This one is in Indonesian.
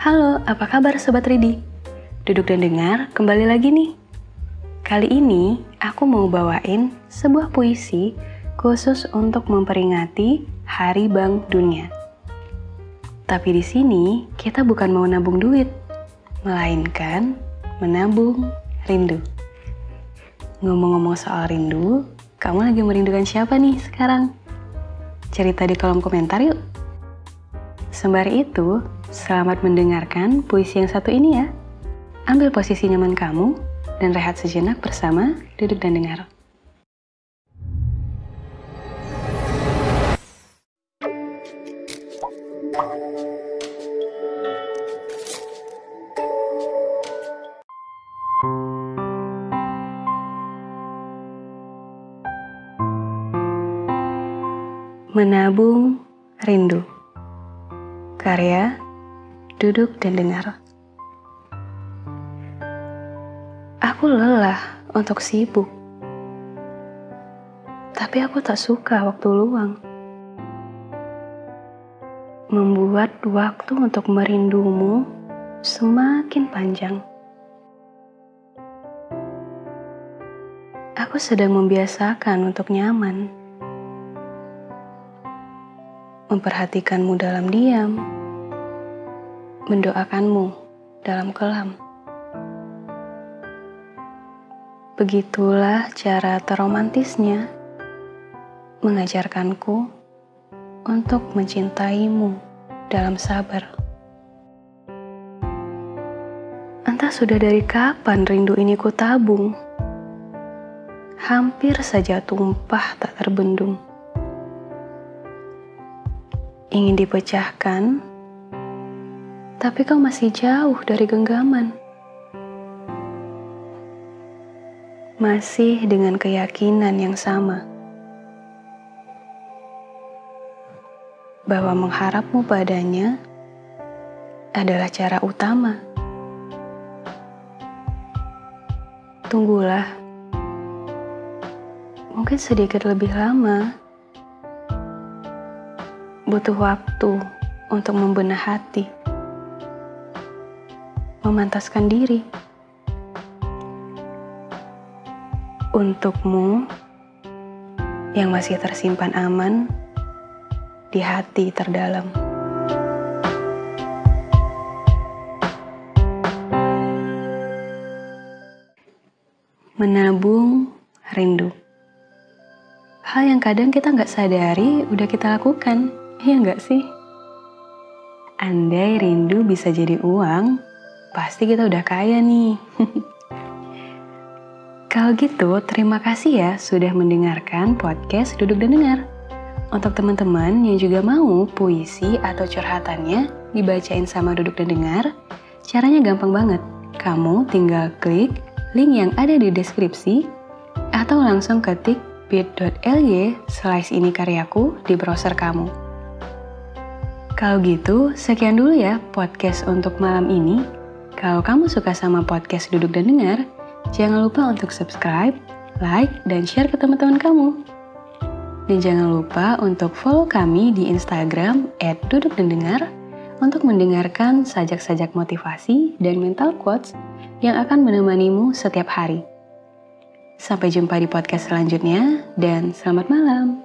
Halo, apa kabar Sobat Ridi? Duduk dan dengar, kembali lagi nih. Kali ini, aku mau bawain sebuah puisi khusus untuk memperingati Hari Bank Dunia. Tapi di sini, kita bukan mau nabung duit, melainkan menabung rindu. Ngomong-ngomong soal rindu, kamu lagi merindukan siapa nih sekarang? Cerita di kolom komentar yuk. Sembari itu, Selamat mendengarkan puisi yang satu ini ya. Ambil posisi nyaman kamu dan rehat sejenak bersama Duduk dan Dengar. Menabung Rindu Karya duduk dan dengar. Aku lelah untuk sibuk, tapi aku tak suka waktu luang. Membuat waktu untuk merindumu semakin panjang. Aku sedang membiasakan untuk nyaman, memperhatikanmu dalam diam mendoakanmu dalam kelam. Begitulah cara terromantisnya mengajarkanku untuk mencintaimu dalam sabar. Entah sudah dari kapan rindu ini ku tabung, hampir saja tumpah tak terbendung. Ingin dipecahkan, tapi kau masih jauh dari genggaman. Masih dengan keyakinan yang sama bahwa mengharapmu padanya adalah cara utama. Tunggulah, mungkin sedikit lebih lama. Butuh waktu untuk membenah hati memantaskan diri. Untukmu yang masih tersimpan aman di hati terdalam. Menabung rindu. Hal yang kadang kita nggak sadari udah kita lakukan, iya nggak sih? Andai rindu bisa jadi uang, pasti kita udah kaya nih. Kalau gitu, terima kasih ya sudah mendengarkan podcast Duduk dan Dengar. Untuk teman-teman yang juga mau puisi atau curhatannya dibacain sama Duduk dan Dengar, caranya gampang banget. Kamu tinggal klik link yang ada di deskripsi atau langsung ketik bit.ly slice ini karyaku di browser kamu. Kalau gitu, sekian dulu ya podcast untuk malam ini. Kalau kamu suka sama podcast Duduk dan Dengar, jangan lupa untuk subscribe, like, dan share ke teman-teman kamu. Dan jangan lupa untuk follow kami di Instagram @dudukdandengar untuk mendengarkan sajak-sajak motivasi dan mental quotes yang akan menemanimu setiap hari. Sampai jumpa di podcast selanjutnya dan selamat malam.